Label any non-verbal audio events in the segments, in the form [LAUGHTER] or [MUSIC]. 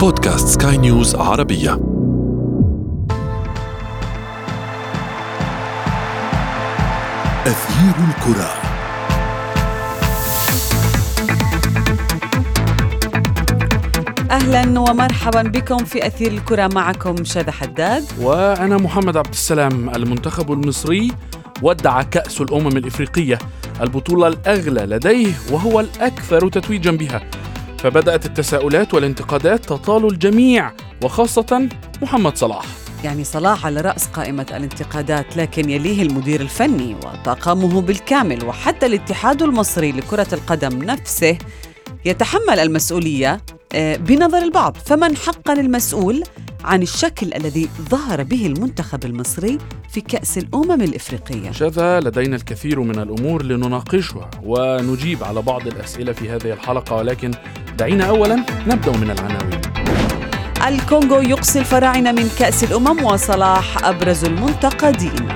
بودكاست سكاي نيوز عربية. أثير الكرة. أهلا ومرحبا بكم في أثير الكرة. معكم شادة حداد. وأنا محمد عبد السلام المنتخب المصري ودع كأس الأمم الإفريقية. البطولة الأغلى لديه وهو الأكثر تتويجا بها. فبدأت التساؤلات والانتقادات تطال الجميع وخاصة محمد صلاح. يعني صلاح على رأس قائمة الانتقادات لكن يليه المدير الفني وطاقمه بالكامل وحتى الاتحاد المصري لكرة القدم نفسه يتحمل المسؤولية آه، بنظر البعض. فمن حقا المسؤول عن الشكل الذي ظهر به المنتخب المصري في كأس الأمم الإفريقية. شذا لدينا الكثير من الأمور لنناقشها ونجيب على بعض الأسئلة في هذه الحلقة ولكن دعينا أولا نبدأ من العناوين. الكونغو يقصي الفراعنة من كأس الأمم وصلاح أبرز المنتقدين.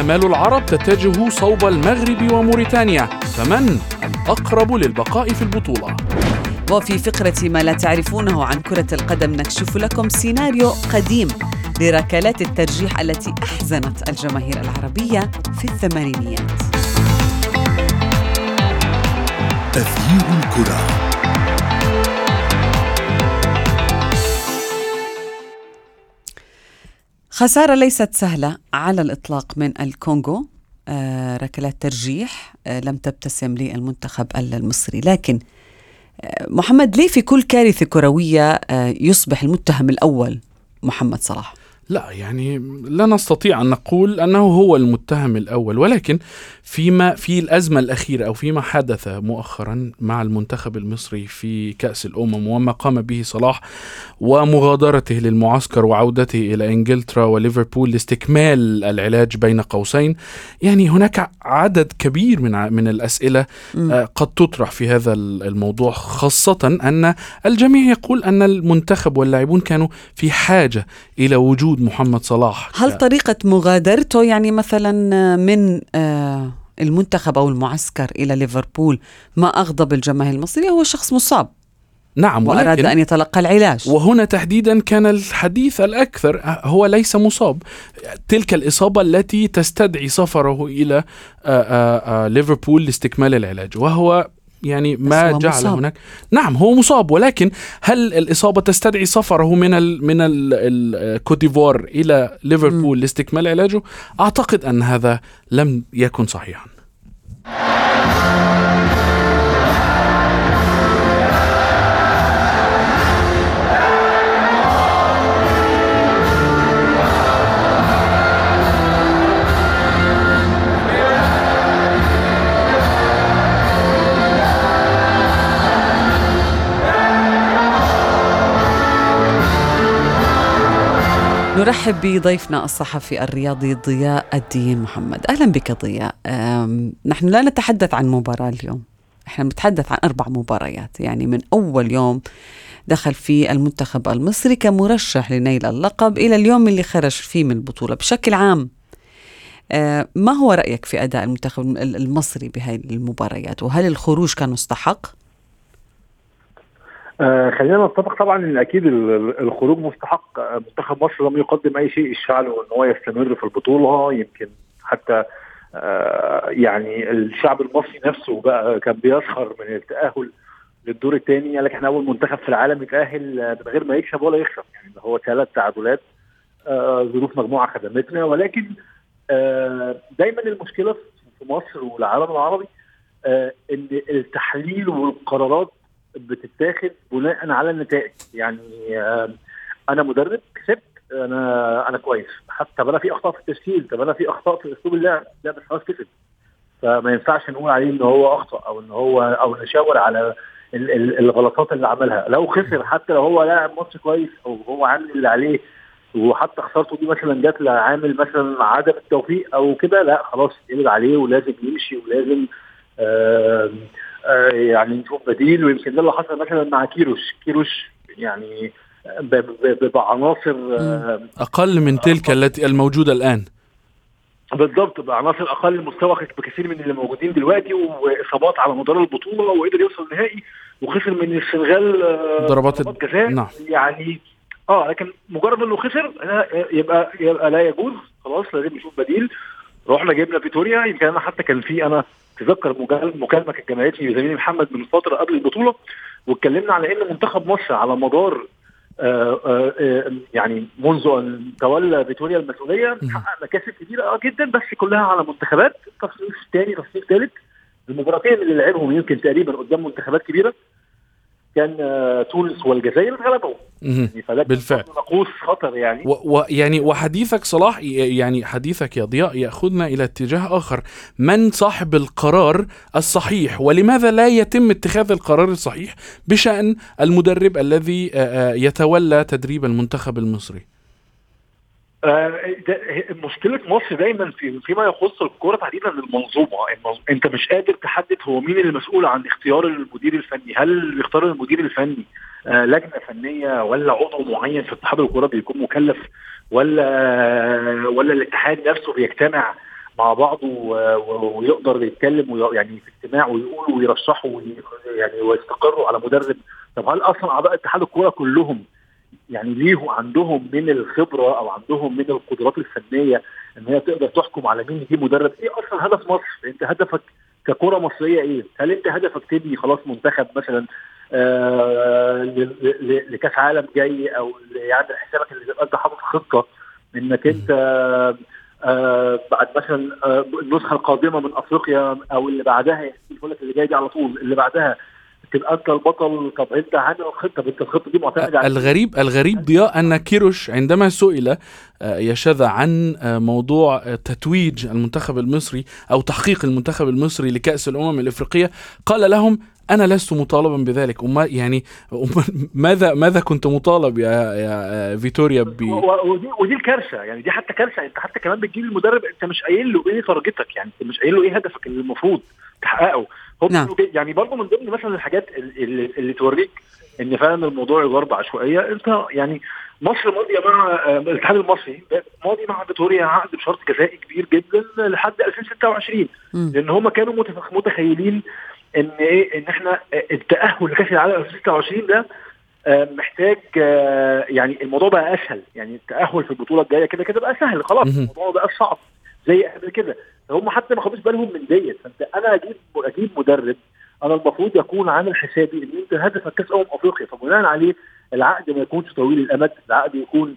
آمال العرب تتجه صوب المغرب وموريتانيا فمن الأقرب للبقاء في البطولة؟ وفي فقرة ما لا تعرفونه عن كرة القدم نكشف لكم سيناريو قديم لركلات الترجيح التي أحزنت الجماهير العربية في الثمانينيات. أثير الكرة. خسارة ليست سهلة على الإطلاق من الكونغو. آه ركلات ترجيح آه لم تبتسم للمنتخب المصري لكن محمد ليه في كل كارثة كروية آه يصبح المتهم الأول محمد صلاح؟ لا يعني لا نستطيع أن نقول أنه هو المتهم الأول ولكن فيما في الأزمة الأخيرة أو فيما حدث مؤخرا مع المنتخب المصري في كأس الأمم وما قام به صلاح ومغادرته للمعسكر وعودته إلى إنجلترا وليفربول لاستكمال العلاج بين قوسين يعني هناك عدد كبير من من الأسئلة آه، قد تطرح في هذا ال- الموضوع خاصة أن الجميع يقول أن المنتخب واللاعبون كانوا في حاجة إلى وجود محمد صلاح. هل ك- طريقة مغادرته يعني مثلا من آه المنتخب أو المعسكر إلى ليفربول ما أغضب الجماهير المصرية؟ هو شخص مصاب. نعم وأراد أن يتلقى العلاج. وهنا تحديدا كان الحديث الأكثر هو ليس مصاب. تلك الإصابة التي تستدعي سفره إلى آه، آه، ليفربول لاستكمال العلاج. وهو يعني ما جعل مصاب. هناك. نعم هو مصاب ولكن هل الإصابة تستدعي سفره من ال من الكوت ديفوار إلى ليفربول لاستكمال علاجه؟ أعتقد أن هذا لم يكن صحيحا. نرحب بضيفنا الصحفي الرياضي ضياء الدين محمد. أهلا بك ضياء. نحن لا نتحدث عن مباراة اليوم. إحنا نتحدث عن أربع مباريات. يعني من أول يوم دخل فيه المنتخب المصري كمرشح لنيل اللقب إلى اليوم اللي خرج فيه من البطولة. بشكل عام آه، ما هو رأيك في أداء المنتخب ال- المصري بهذه المباريات؟ وهل الخروج كان مستحق؟ آه خلينا نتفق طبعا إن أكيد ال- ال- الخروج مستحق. آه، منتخب مصر لم يقدم أي شيء يشفع له ان هو يستمر في البطولة. يمكن حتى آه يعني الشعب المصري نفسه بقى كان بيسخر من التأهل للدور الثاني قال لك إحنا أول منتخب في العالم يتأهل آه، من غير ما يكسب ولا يخسر. يعني اللي هو ثلاث تعادلات آه ظروف مجموعة خدمتنا. ولكن آه دايما المشكلة في مصر والعالم العربي آه إن التحليل والقرارات بتتاخد بناء على النتائج. يعني أنا مدرب كسبت أنا أنا كويس. حتى بلا في أخطاء في التشكيل طب أنا في أخطاء في أسلوب اللعب لا بس خلاص كسب. فما ينفعش نقول عليه إن هو أخطأ أو إن هو أو نشاور على ال- ال- الغلطات اللي عملها. لو خسر حتى لو هو لاعب ماتش كويس أو هو عامل اللي عليه وحتى خسارته دي مثلا جت لعامل مثلا عدم التوفيق أو كده لا خلاص يقلب عليه ولازم يمشي ولازم آه يعني نشوف بديل ويمكن ده اللي حصل مثلا مع كيروش. كيروش يعني بعناصر آه أقل من تلك التي الموجودة الآن. بالضبط بعناصر أقل مستوى بكثير من اللي موجودين دلوقتي وإصابات على مدار البطولة وقدر يوصل النهائي وخسر من السنغال آه، ضربات جزاء. نعم. يعني آه لكن مجرد إنه خسر آه، يبقى يبقى لا يجوز. خلاص لازم نشوف بديل. رحنا جبنا فيتوريا يمكن أنا حتى كان في أنا تذكر مكالمة كانت جمعتني بزميلي محمد من فترة قبل البطولة واتكلمنا على إن منتخب مصر على مدار آه، آه، آه، يعني منذ أن تولى فيتوريا المسؤوليه. حقق مكاسب كبيرة جدا بس كلها على منتخبات تصنيف ثاني تصنيف ثالث المباراتين اللي لعبهم يمكن تقريبا قدام منتخبات كبيرة كان آه، تونس والجزائر اتغلبوا. يعني بالفعل. نقوص خطر يعني. و- ويعني وحديثك صلاح يعني حديثك يا ضياء يأخذنا إلى اتجاه آخر. من صاحب القرار الصحيح؟ ولماذا لا يتم اتخاذ القرار الصحيح بشأن المدرب الذي يتولى تدريب المنتخب المصري؟ مشكلة مصر دايما في فيما يخص الكوره تحديدا المنظومة. المنظ- أنت مش قادر تحدد هو مين المسؤول عن اختيار المدير الفني. هل بيختار المدير الفني آه، لجنة فنية ولا عضو معين في اتحاد الكوره بيكون مكلف ولا ولا الاتحاد نفسه بيجتمع مع بعضه ويقدر يتكلم يعني في اجتماع ويقول ويرشحوا وي- يعني ويستقروا على مدرب؟ طب هل أصلا أعضاء اتحاد الكوره كلهم يعني ليه عندهم من الخبرة أو عندهم من القدرات الفنية إن هي تقدر تحكم على مين يجيب مدرب؟ إيه أصلا هدف مصر؟ أنت هدفك ككرة مصرية إيه؟ هل أنت هدفك تبني خلاص منتخب مثلا آه لكأس عالم جاي أو يعمل حسابك اللي تبقى أنت حاطط خطة إنك أنت آه آه بعد مثلا النسخة القادمة من أفريقيا أو اللي بعدها يقول لك اللي جاي دي على طول اللي بعدها تبقى انت البطل. طب أنت عامل الخطة طب أنت الخطة دي معتمدة على الغريب الغريب ضياء أن كيروش عندما سئل آه، يا شذا عن آه، موضوع آه، تتويج المنتخب المصري أو تحقيق المنتخب المصري لكأس الأمم الإفريقية. قال لهم أنا لست مطالبا بذلك. وما يعني ماذا ماذا كنت مطالب يا يا فيتوريا ب؟ ودي ودي الكارثة. يعني دي حتى كارثة. أنت حتى كمان بتجيب المدرب أنت مش قايل له إيه تارجتك يعني أنت مش قايل له إيه هدفك اللي المفروض تحققه. نعم. يعني برضه من ضمن مثلا الحاجات اللي, اللي توريك إن فعلا الموضوع يدار بعشوائيه أنت يعني مصر ماضية مع آه، الاتحاد المصري ماضي مع فيتوريا عقد بشرط جزائي كبير جدا لحد 2026 مم. لأن هم كانوا متخيلين إن إيه إن إحنا التأهل لكاس العالم 2026 ده آه، محتاج آه، يعني الموضوع بقى أسهل يعني التأهل في البطولة الجاية كده كده بقى سهل خلاص. الموضوع بقى صعب زي قبل كده هم حتى ما خدوش بالهم من ديت. فانت أنا أجيب أجيب مدرب أنا المفروض يكون عامل حسابي إن أنت هدفك كأس أمم أفريقيا. فبناء عليه العقد ما يكونش طويل الأمد العقد يكون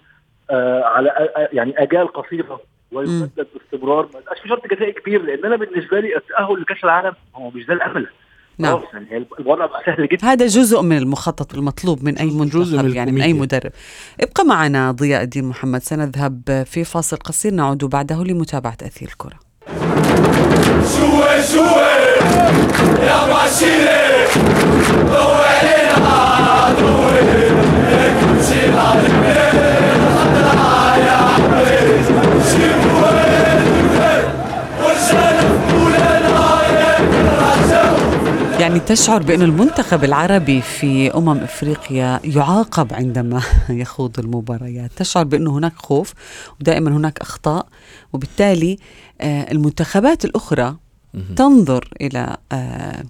آه على آه يعني أجال قصيرة ويمدد باستمرار. ما يبقاش في شرط جزائي كبير لأن أنا بالنسبة لي التأهل لكأس العالم هو مش ده الأمل. نعم. يعني الوضع بقى سهل جدا. هذا جزء من المخطط المطلوب من أي جزء منتخب من يعني من أي الكوميديا. مدرب. ابقى معنا ضياء الدين محمد سنذهب في فاصل قصير. نعود بعده لمتابعة أثير الكرة يعني تشعر بأن المنتخب العربي في أمم إفريقيا يعاقب عندما [LAUGHS] يخوض المباريات. تشعر بأنه هناك خوف ودائما هناك أخطاء. وبالتالي آه، المنتخبات الأخرى تنظر إلى آه،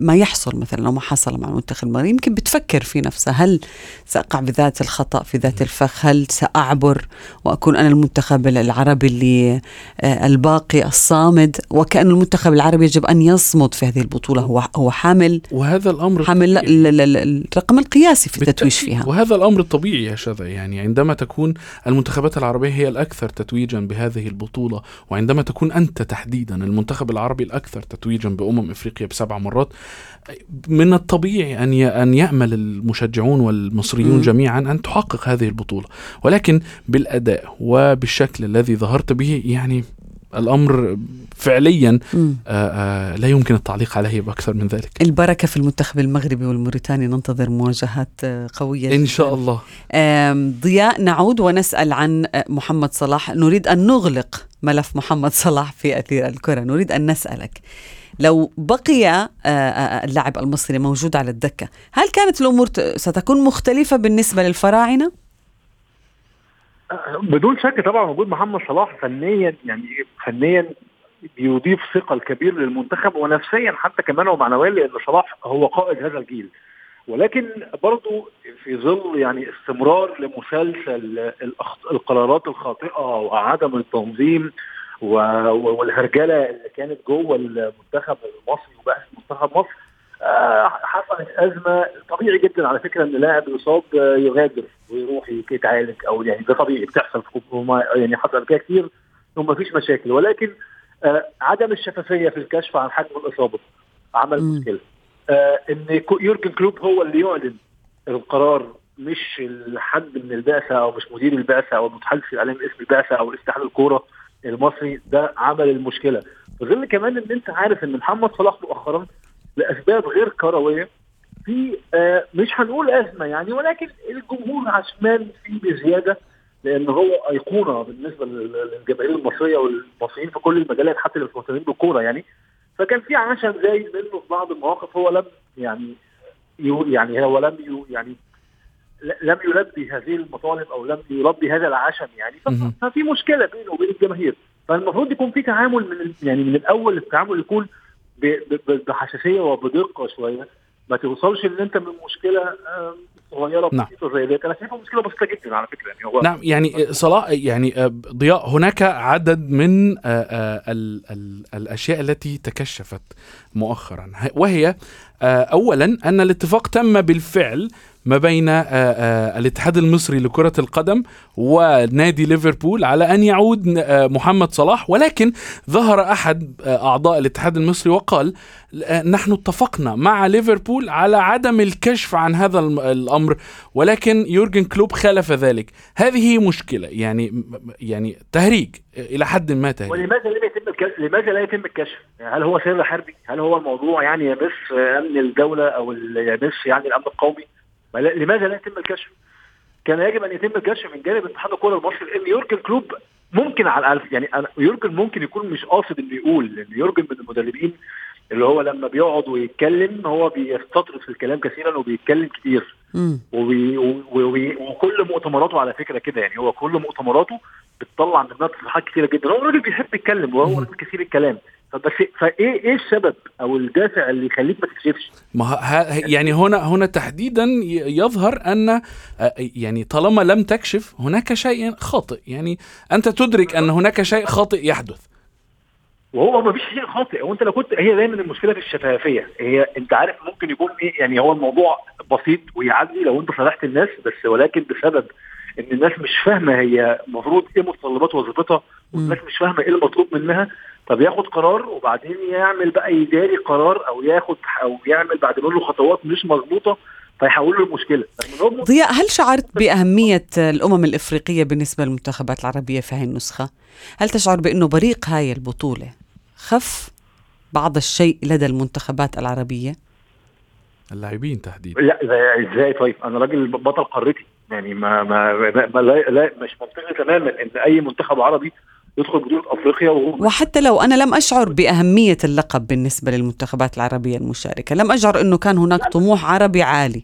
ما يحصل مثلا لو ما حصل مع المنتخب المغربي يمكن بتفكر في نفسها. هل سأقع بذات الخطأ في ذات الفخ؟ هل سأعبر وأكون أنا المنتخب العربي اللي آه، الباقي الصامد؟ وكأن المنتخب العربي يجب أن يصمد في هذه البطولة. هو هو حامل. وهذا الأمر حامل الرقم القياسي في التتويج. فيها. وهذا الأمر الطبيعي يا شذا. يعني عندما تكون المنتخبات العربية هي الأكثر تتويجا بهذه البطولة وعندما تكون أنت تحديدا المنتخب العربي الأكثر تتويجا بأمم افريقيا بسبع مرات من الطبيعي أن أن يأمل المشجعون والمصريون. جميعا أن تحقق هذه البطولة ولكن بالأداء وبالشكل الذي ظهرت به يعني الأمر فعليا. آه، آه، لا يمكن التعليق عليه بأكثر من ذلك البركة في المنتخب المغربي والموريتاني ننتظر مواجهات آه، قوية إن. شاء الله ضياء نعود ونسأل عن آه، محمد صلاح نريد أن نغلق ملف محمد صلاح في أثير الكرة نريد أن نسألك لو بقي آه، آه، اللاعب المصري موجود على الدكة هل كانت الأمور ستكون مختلفة بالنسبة للفراعنة؟ بدون شك طبعا وجود محمد صلاح فنيا يعني فنيا بيضيف ثقل كبير للمنتخب ونفسيا حتى كمان ومعنويا لأن صلاح هو قائد هذا الجيل ولكن برضو في ظل يعني استمرار لمسلسل القرارات الخاطئة وعدم التنظيم والهرجلة اللي كانت جوه المنتخب المصري وبقى منتخب مصر آه، حصلت أزمة. طبيعي جدا على فكرة إن لاعب يصاب آه، يغادر ويروح يتعالج أو يعني ده طبيعي بتحصل في يعني حصل كده كتير وما فيش مشاكل. ولكن آه، عدم الشفافية في الكشف عن حجم الإصابة عمل. مشكلة. إن يورجن كلوب هو اللي يعلن القرار مش حد من البعثة أو مش مدير البعثة أو المتحدث الاعلامي باسم البعثة أو اتحاد الكورة. المصري ده عمل المشكلة. في ظل كمان إن أنت عارف إن محمد صلاح مؤخرا لأسباب غير كروية في آه مش هنقول أزمة يعني ولكن الجمهور عشمان فيه بزيادة لأن هو أيقونة بالنسبة لل- للجماهير المصرية والمصريين في كل المجالات حتى اللي مش مهتمين بالكورة يعني. فكان في عشم زايد منه في بعض المواقف هو لم يعني يعني هو لم يعني لم يلبي هذه المطالب أو لم يلبي هذا العشم يعني. ففي مشكلة بينه وبين الجماهير. فالمفروض يكون في تعامل من يعني من الأول التعامل يكون بحساسيه وبدقة شوية. ما توصلش إن أنت من مشكلة صغيرة نعم. بسيطة زي ديت أنا شايفها مشكلة بسيطة جدا على فكرة يعني. هو نعم يعني صلاح يعني آه، ضياء هناك عدد من آه، آه، ال- ال- الأشياء التي تكشفت. مؤخرا. وهي آه، اولا أن الاتفاق تم بالفعل ما بين آه، آه، الاتحاد المصري لكرة القدم ونادي ليفربول على أن يعود محمد صلاح ولكن ظهر أحد أعضاء الاتحاد المصري وقال نحن اتفقنا مع ليفربول على عدم الكشف عن هذا الأمر ولكن يورجن كلوب خالف ذلك. هذه مشكلة يعني يعني تهريج. إلى حد ما تهريج ولماذا لم يتم الكشف؟ لماذا لا يتم الكشف؟ هل هو سر حربي؟ هل هو الموضوع يعني يمس أمن الدولة أو يمس يعني الأمن القومي؟ لماذا لا يتم الكشف؟ كان يجب أن يتم الكشف من جانب اتحاد الكرة المصري لأن يورجن كلوب ممكن على الألف يعني يورجن ممكن يكون مش قاصد إنه يقول لأن يورجن من المدربين اللي هو لما بيقعد ويتكلم هو بيستطرد في الكلام كثيرا وبيتكلم كتير. وبي وبي وكل مؤتمراته على فكرة كده يعني هو كل مؤتمراته بتطلع منها تصريحات كثيره جدا. هو راجل بيحب يتكلم وهو راجل كثير الكلام. فبس فإيه إيه السبب أو الدافع اللي يخليك ما تكشفش؟ ما يعني هنا هنا تحديدا يظهر أن آه، يعني طالما لم تكشف هناك شيء خاطئ. يعني أنت تدرك أن هناك شيء خاطئ يحدث. وهو ما فيش شيء خاطئ هو انت لو كنت هي دايما المشكلة في الشفافية. هي انت عارف ممكن يكون إيه يعني هو الموضوع بسيط ويعدي لو انت صالحت الناس بس ولكن بسبب ان الناس مش فاهمة هي المفروض إيه متطلبات وظيفتها والناس مش فاهمة إيه المطلوب منها فبياخد قرار وبعدين يعمل بقى يداري قرار أو ياخد أو يعمل بعد منه خطوات مش مظبوطة فيحول له المشكلة. ضياء هل شعرت بأهمية الأمم الإفريقية بالنسبة للمنتخبات العربية في هاي النسخة؟ هل تشعر بأنه بريق هاي البطولة؟ خف بعض الشيء لدى المنتخبات العربية؟ اللاعبين تحديدا. لا إزاي طيب أنا راجل بطل قارتي. يعني ما ما, ما, ما لا, لا مش منطقي تماما إن أي منتخب عربي يدخل بطوله أفريقيا وهو وحتى لو أنا لم أشعر بأهمية اللقب بالنسبة للمنتخبات العربية المشاركة لم أشعر أنه كان هناك طموح عربي عالي.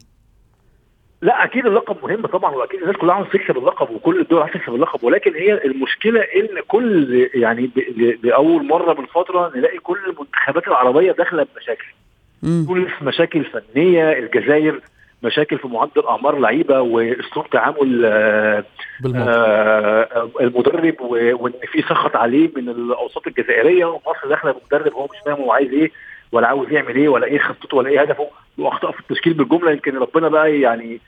لا أكيد اللقب مهم طبعا وأكيد الناس كلها عاوزة تكسب اللقب وكل الدول عاوزة تكسب اللقب. ولكن هي المشكلة إن كل يعني بأول مرة من فترة نلاقي كل المنتخبات العربية داخلة بمشاكل. تونس مشاكل فنية الجزائر مشاكل في معدل اعمار لعيبة وأسلوب تعامل آه، بالموضوع آه، المدرب وإن في سخط عليه من الأوساط الجزائرية. ومصر داخلة بمدرب هو مش فاهم هو عايز إيه ولا عاوز يعمل إيه ولا إيه خطته ولا إيه هدفه. واخطاء في التشكيل بالجملة يمكن ربنا بقى يعني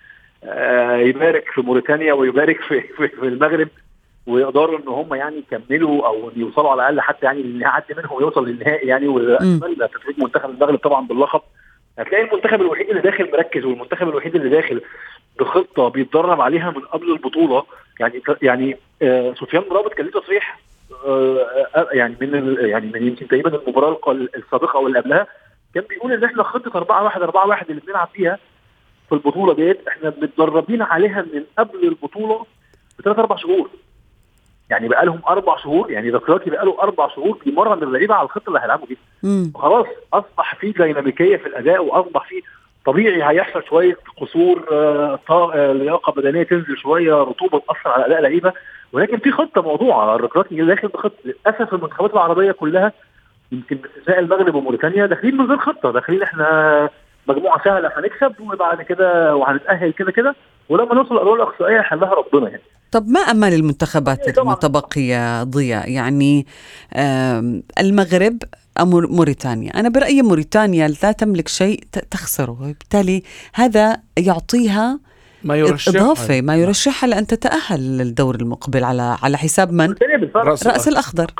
آه، يبارك في موريتانيا ويبارك في, في, في المغرب ويقدروا إن هم يعني يكملوا أو يوصلوا على الأقل حتى يعني حد منهم يوصل للنهائي يعني واتمنى تتويج منتخب المغرب طبعا باللقب. هتلاقي المنتخب الوحيد اللي داخل مركز والمنتخب الوحيد اللي داخل بخطة بيتدرب عليها من قبل البطولة. يعني يعني آه سفيان مرابط كان ليه تصريح آه آه يعني من يعني من يمكن تقريبا المباراة السابقة أو اللي قبلها كان بيقول إن إحنا خطة 4 1 4 1 اللي بنلعب فيها في البطولة ديت إحنا متدربين عليها من قبل البطولة بثلاث أربع شهور. يعني بقى لهم أربع شهور يعني دلوقتي بقى له أربع شهور بيمرن اللعيبة على الخطة اللي هيلعبوا بيها. مم. خلاص أصبح في ديناميكية في الأداء وأصبح في طبيعي هيحصل شوية قصور آه، آه، لياقة بدنية تنزل شوية رطوبة تأثر على أداء اللعيبه ولكن في خطة موضوعة الركراكي داخل بخطه للأسف المنتخبات العربية كلها يمكن باستثناء المغرب وموريتانيا داخلين من غير خطة داخلين إحنا مجموعة سهله هنكسب وبعد كده وهنتأهل كده كده ولما نوصل الادوار الأقصائية حلها ربنا يعني. طب ما امل المنتخبات طبعاً. المتبقية ضياء؟ يعني المغرب أم موريتانيا؟ أنا برأيي موريتانيا لا تملك شيء تخسره وبالتالي هذا يعطيها ما يرشح إضافة ما يرشحها لأن تتأهل للدور المقبل على على حساب من؟ رأس رأس الأخضر.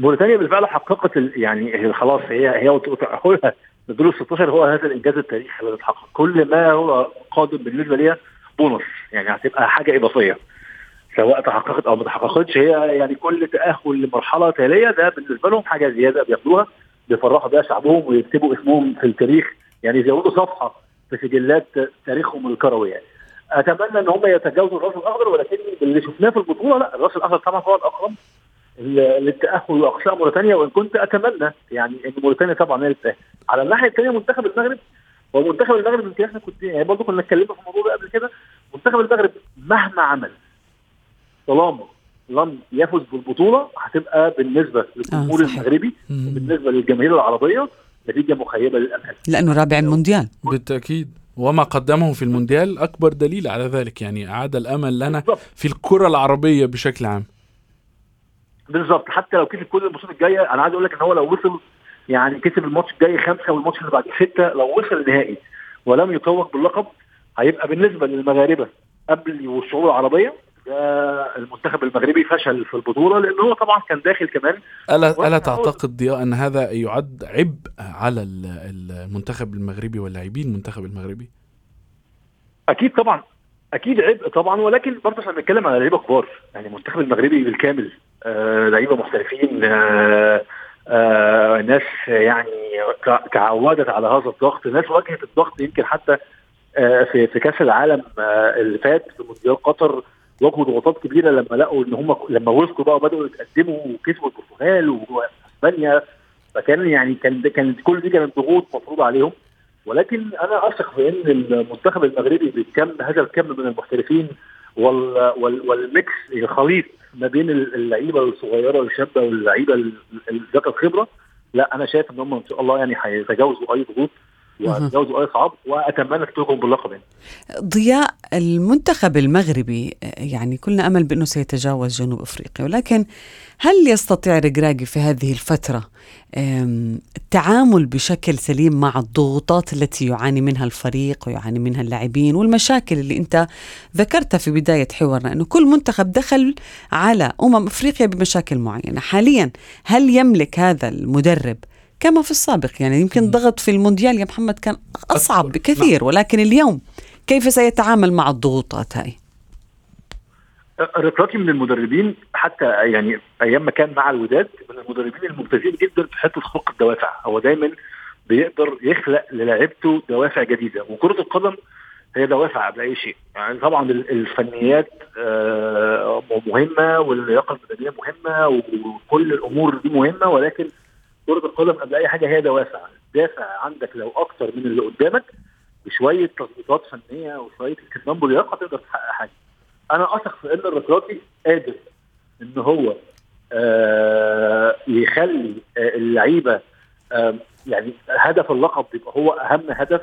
موريتانيا بالفعل حققت يعني خلاص هي هي وتأهلها لدور ال 16 هو هذا الإنجاز التاريخي الذي اتحقق كل ما هو قادم بالنسبة ليها بونص يعني هتبقى حاجة إضافية. سواء تحققت أو ما تحققتش هي يعني كل تأهل لمرحلة تالية ده بالنسبة لهم حاجة زيادة بياخدوها بيفرحوا بيها شعبهم ويكتبوا اسمهم في التاريخ يعني يزودوا صفحة في سجلات تاريخهم الكروي يعني. أتمنى إن هم يتجاوزوا الرأس الأخضر ولكن اللي شفناه في البطولة لا الرأس الأخضر طبعا هو الأقرب. للتأهل لأقصاء موريتانيا وإن كنت أتمنى يعني إن موريتانيا طبعا هي اللي تتاهل على الناحية الثانية منتخب المغرب هو منتخب المغرب يمكن إحنا كنت يعني برضه كنا اتكلمنا في الموضوع ده قبل كده. منتخب المغرب مهما عمل طالما لم يفز بالبطولة هتبقى بالنسبة للجمهور آه،. المغربي. وبالنسبه للجماهير العربية نتيجة مخيبة للامال لأنه رابع المونديال. بالتأكيد. وما قدمه في المونديال أكبر دليل على ذلك يعني أعاد الأمل لنا في الكرة العربية بشكل عام. بالظبط. حتى لو كسب كل الماتشات الجاية أنا عايز أقول لك إن هو لو وصل يعني كسب الماتش الجاي خمسة والماتش اللي بعديه ستة لو وصل النهائي ولم يتوج باللقب هيبقى بالنسبة للمغاربة قبل والشعوب العربية المنتخب المغربي فشل في البطولة لأن هو طبعا كان داخل كمان. ألا أقول- تعتقد ضياء أن هذا يعد عبء على ال- المنتخب المغربي واللاعبين المنتخب المغربي؟ أكيد طبعا. أكيد عبء طبعا ولكن برضه إحنا بنتكلم على لعيبة كبار. يعني المنتخب المغربي بالكامل لعيبة محترفين آه آه ناس يعني تع- تعودت على هذا الضغط ناس واجهت الضغط يمكن حتى آه في في كأس العالم آه اللي فات في مونديال قطر واجهوا ضغوطات كبيرة لما لقوا إن هم لما وصلوا بقى وبدأوا يتقدموا وكسبوا البرتغال وأسبانيا. فكان يعني كان كانت كل دي كانت ضغوط مفروضه عليهم. ولكن أنا أثق في إن المنتخب المغربي بالكم هذا الكم من المحترفين والميكس الخليط ما بين اللعيبة الصغيرة الشابه واللعيبة ال- ال- ذات الخبرة لا أنا شايف إن هم إن شاء الله يعني هيتجاوزوا أي ضغوط أي صعاب وأتمنى تتوجهم باللقب يعني. ضياء المنتخب المغربي يعني كلنا أمل بأنه سيتجاوز جنوب أفريقيا ولكن هل يستطيع رجراجي في هذه الفترة التعامل بشكل سليم مع الضغوطات التي يعاني منها الفريق ويعاني منها اللاعبين والمشاكل اللي أنت ذكرتها في بداية حوارنا أنه كل منتخب دخل على أمم أفريقيا بمشاكل معينة حاليا هل يملك هذا المدرب كما في السابق يعني يمكن الضغط في المونديال يا محمد كان أصعب أكبر. بكثير ولكن اليوم كيف سيتعامل مع الضغوطات هاي؟ ركراكي من المدربين حتى يعني أيام ما كان مع الوداد من المدربين الممتازين جدا في حتة خلق الدوافع هو دايما بيقدر يخلق للاعيبته دوافع جديدة وكرة القدم هي دوافع قبل أي شيء يعني طبعا ال- الفنيات آه، مهمة واللياقة البدنيه مهمة وكل الأمور دي مهمة ولكن كرة القدم قبل أي حاجة هي دوافع. دافع عندك لو أكتر من اللي قدامك بشوية تظبيطات فنية وشوية اهتمام بلياقة تقدر تحقق حاجة. أنا أثق في إن الركراكي قادر إن هو آه يخلي آه اللعيبة آه يعني هدف اللقب يبقى هو أهم هدف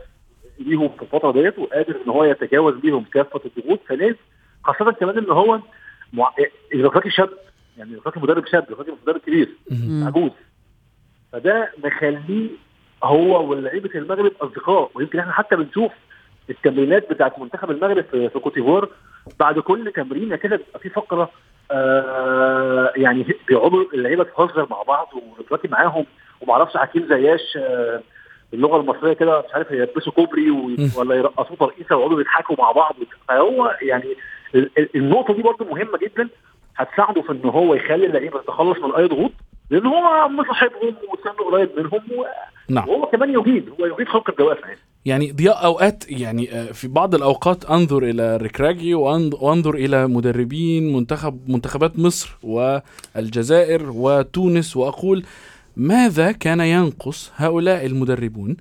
ليهم في الفترة ديت وقادر إن هو يتجاوز بيهم كافة الضغوط فنيا خاصة كمان إن هو مع... الركراكي شاب. يعني الركراكي مدرب شاب الركراكي مدرب كبير. عجوز. فده مخليه هو ولاعيبه المغرب أصدقاء ويمكن إحنا حتى بنشوف التمرينات بتاعت منتخب المغرب في في كوت ديفوار بعد كل تمرينة كده بيبقى في فقرة آه يعني بيقعدوا اللعيبة تهزر مع بعض وركراكي معاهم. ومعرفش حكيم زياش آه باللغة المصرية كده مش عارف يلبسوا كوبري. ولا يرقصوا ترقيصة ويقعدوا يضحكوا مع بعض فهو يعني ال- ال- النقطة دي برضه مهمة جدا هتساعده في إن هو يخلي اللعيبة تتخلص من أي ضغوط. لأن هو مصاحبهم وسنه قريب منهم و- نعم وهو كمان يجيد هو يجيد خلق الدوافع يعني. يعني ضياء أوقات يعني آه، في بعض الأوقات أنظر إلى ركراجي وأن- وأنظر إلى مدربين منتخب منتخبات مصر والجزائر وتونس وأقول ماذا كان ينقص هؤلاء المدربون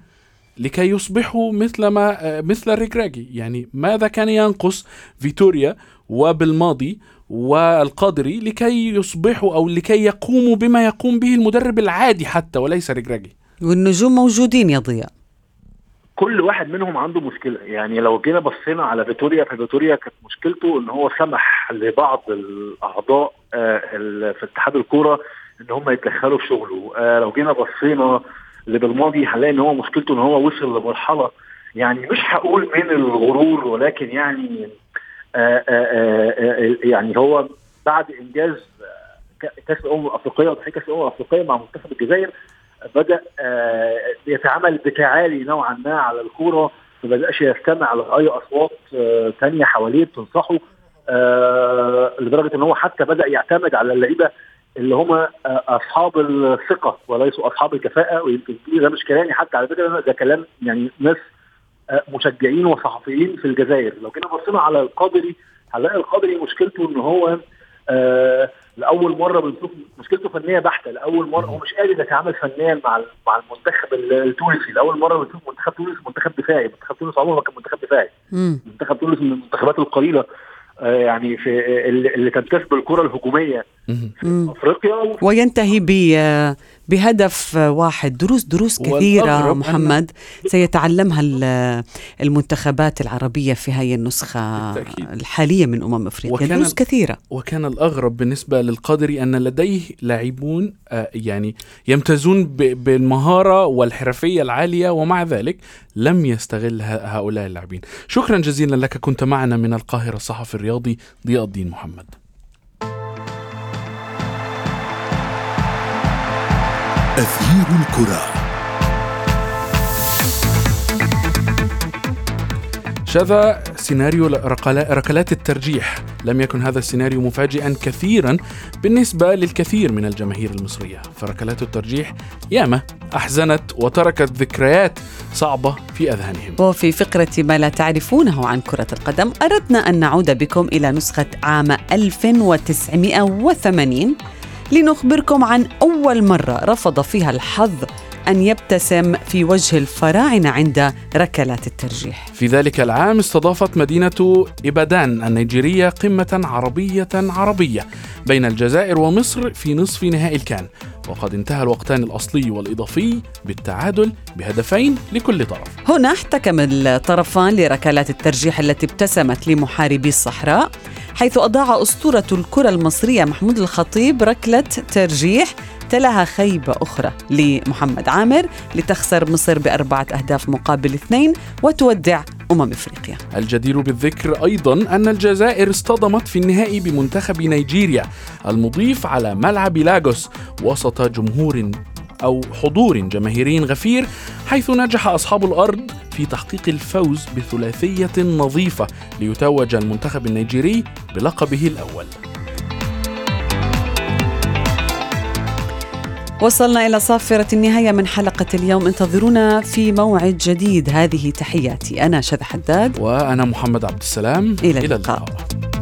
لكي يصبحوا مثل ما آه، مثل الركراكي يعني ماذا كان ينقص فيتوريا وبالماضي والقادري لكي يصبحوا أو لكي يقوموا بما يقوم به المدرب العادي حتى وليس ركراكي والنجوم موجودين يا ضياء. كل واحد منهم عنده مشكلة. يعني لو جينا بصينا على فيتوريا ففيتوريا كانت مشكلته إن هو سمح لبعض الأعضاء آه، في اتحاد الكورة إن هم يتدخلوا في شغله. آه، لو جينا بصينا لبالماضي هنلاقي إن هو مشكلته إن هو وصل لمرحلة يعني مش هقول من الغرور ولكن يعني يعني هو بعد إنجاز آه، كأس الأمم الأفريقية وتحقيق كأس الأمم الأفريقية مع منتخب الجزائر بدأ آه، يتعامل بتعالي نوعا ما على الكورة ما بدأش يستمع لأي أصوات آه، تانية حواليه بتنصحه آه، لدرجة إن هو حتى بدأ يعتمد على اللعيبة اللي هم آه، أصحاب الثقة وليسوا أصحاب الكفاءة ويمكن ده مش كلامي حتى على فكرة ده كلام يعني ناس آه، مشجعين وصحفيين في الجزائر لو جينا بصينا على القادري هنلاقي القادري مشكلته إن هو آه لأول مرة بنشوف مشكلته فنية بحتة لأول مرة هو مش قادر يتعامل فنيا مع مع المنتخب ال- التونسي لأول مرة بنشوف منتخب تونس منتخب دفاعي منتخب تونس عمره ما كان منتخب دفاعي. منتخب تونس من المنتخبات القليلة آه يعني في اللي تمتاز بالكره الهجومية. مم. أفريقيا وينتهي ب بهدف واحد. دروس دروس كثيرة محمد. سيتعلمها ال- المنتخبات العربية في هذه النسخة بالتأكيد. الحالية من أمم أفريقيا. دروس كثيرة. وكان الأغرب بالنسبة للقادري أن لديه لاعبون آه، يعني يمتازون بالمهارة والحرفية العالية ومع ذلك لم يستغل هؤلاء اللاعبين. شكرا جزيلا لك كنت معنا من القاهرة الصحفي الرياضي ضياء الدين محمد. أثير الكرة. شذ سيناريو ركلا- ركلات الترجيح. لم يكن هذا السيناريو مفاجئا كثيرا بالنسبة للكثير من الجماهير المصرية. فركلات الترجيح ياما أحزنت وتركت ذكريات صعبة في أذهانهم. وفي فقرة ما لا تعرفونه عن كرة القدم أردنا أن نعود بكم إلى نسخة عام 1980 لنخبركم عن أول مرة رفض فيها الحظ أن يبتسم في وجه الفراعنة عند ركلات الترجيح. في ذلك العام استضافت مدينة إبادان النيجيرية قمة عربية عربية بين الجزائر ومصر في نصف نهائي الكان. وقد انتهى الوقتان الأصلي والإضافي بالتعادل بهدفين لكل طرف. هنا احتكم الطرفان لركلات الترجيح التي ابتسمت لمحاربي الصحراء حيث أضاع أسطورة الكرة المصرية محمود الخطيب ركلة ترجيح تلاها خيبة أخرى لمحمد عامر لتخسر مصر بأربعة أهداف مقابل اثنين وتودع أمم إفريقيا. الجدير بالذكر أيضا أن الجزائر اصطدمت في النهائي بمنتخب نيجيريا المضيف على ملعب لاغوس وسط جمهور أو حضور جماهيري غفير حيث نجح أصحاب الأرض في تحقيق الفوز بثلاثية نظيفة ليتوج المنتخب النيجيري بلقبه الأول. وصلنا إلى صافرة النهاية من حلقة اليوم. انتظرونا في موعد جديد. هذه تحياتي. أنا شذى حداد. وأنا محمد عبد السلام. إلى اللقاء. أثير الكرة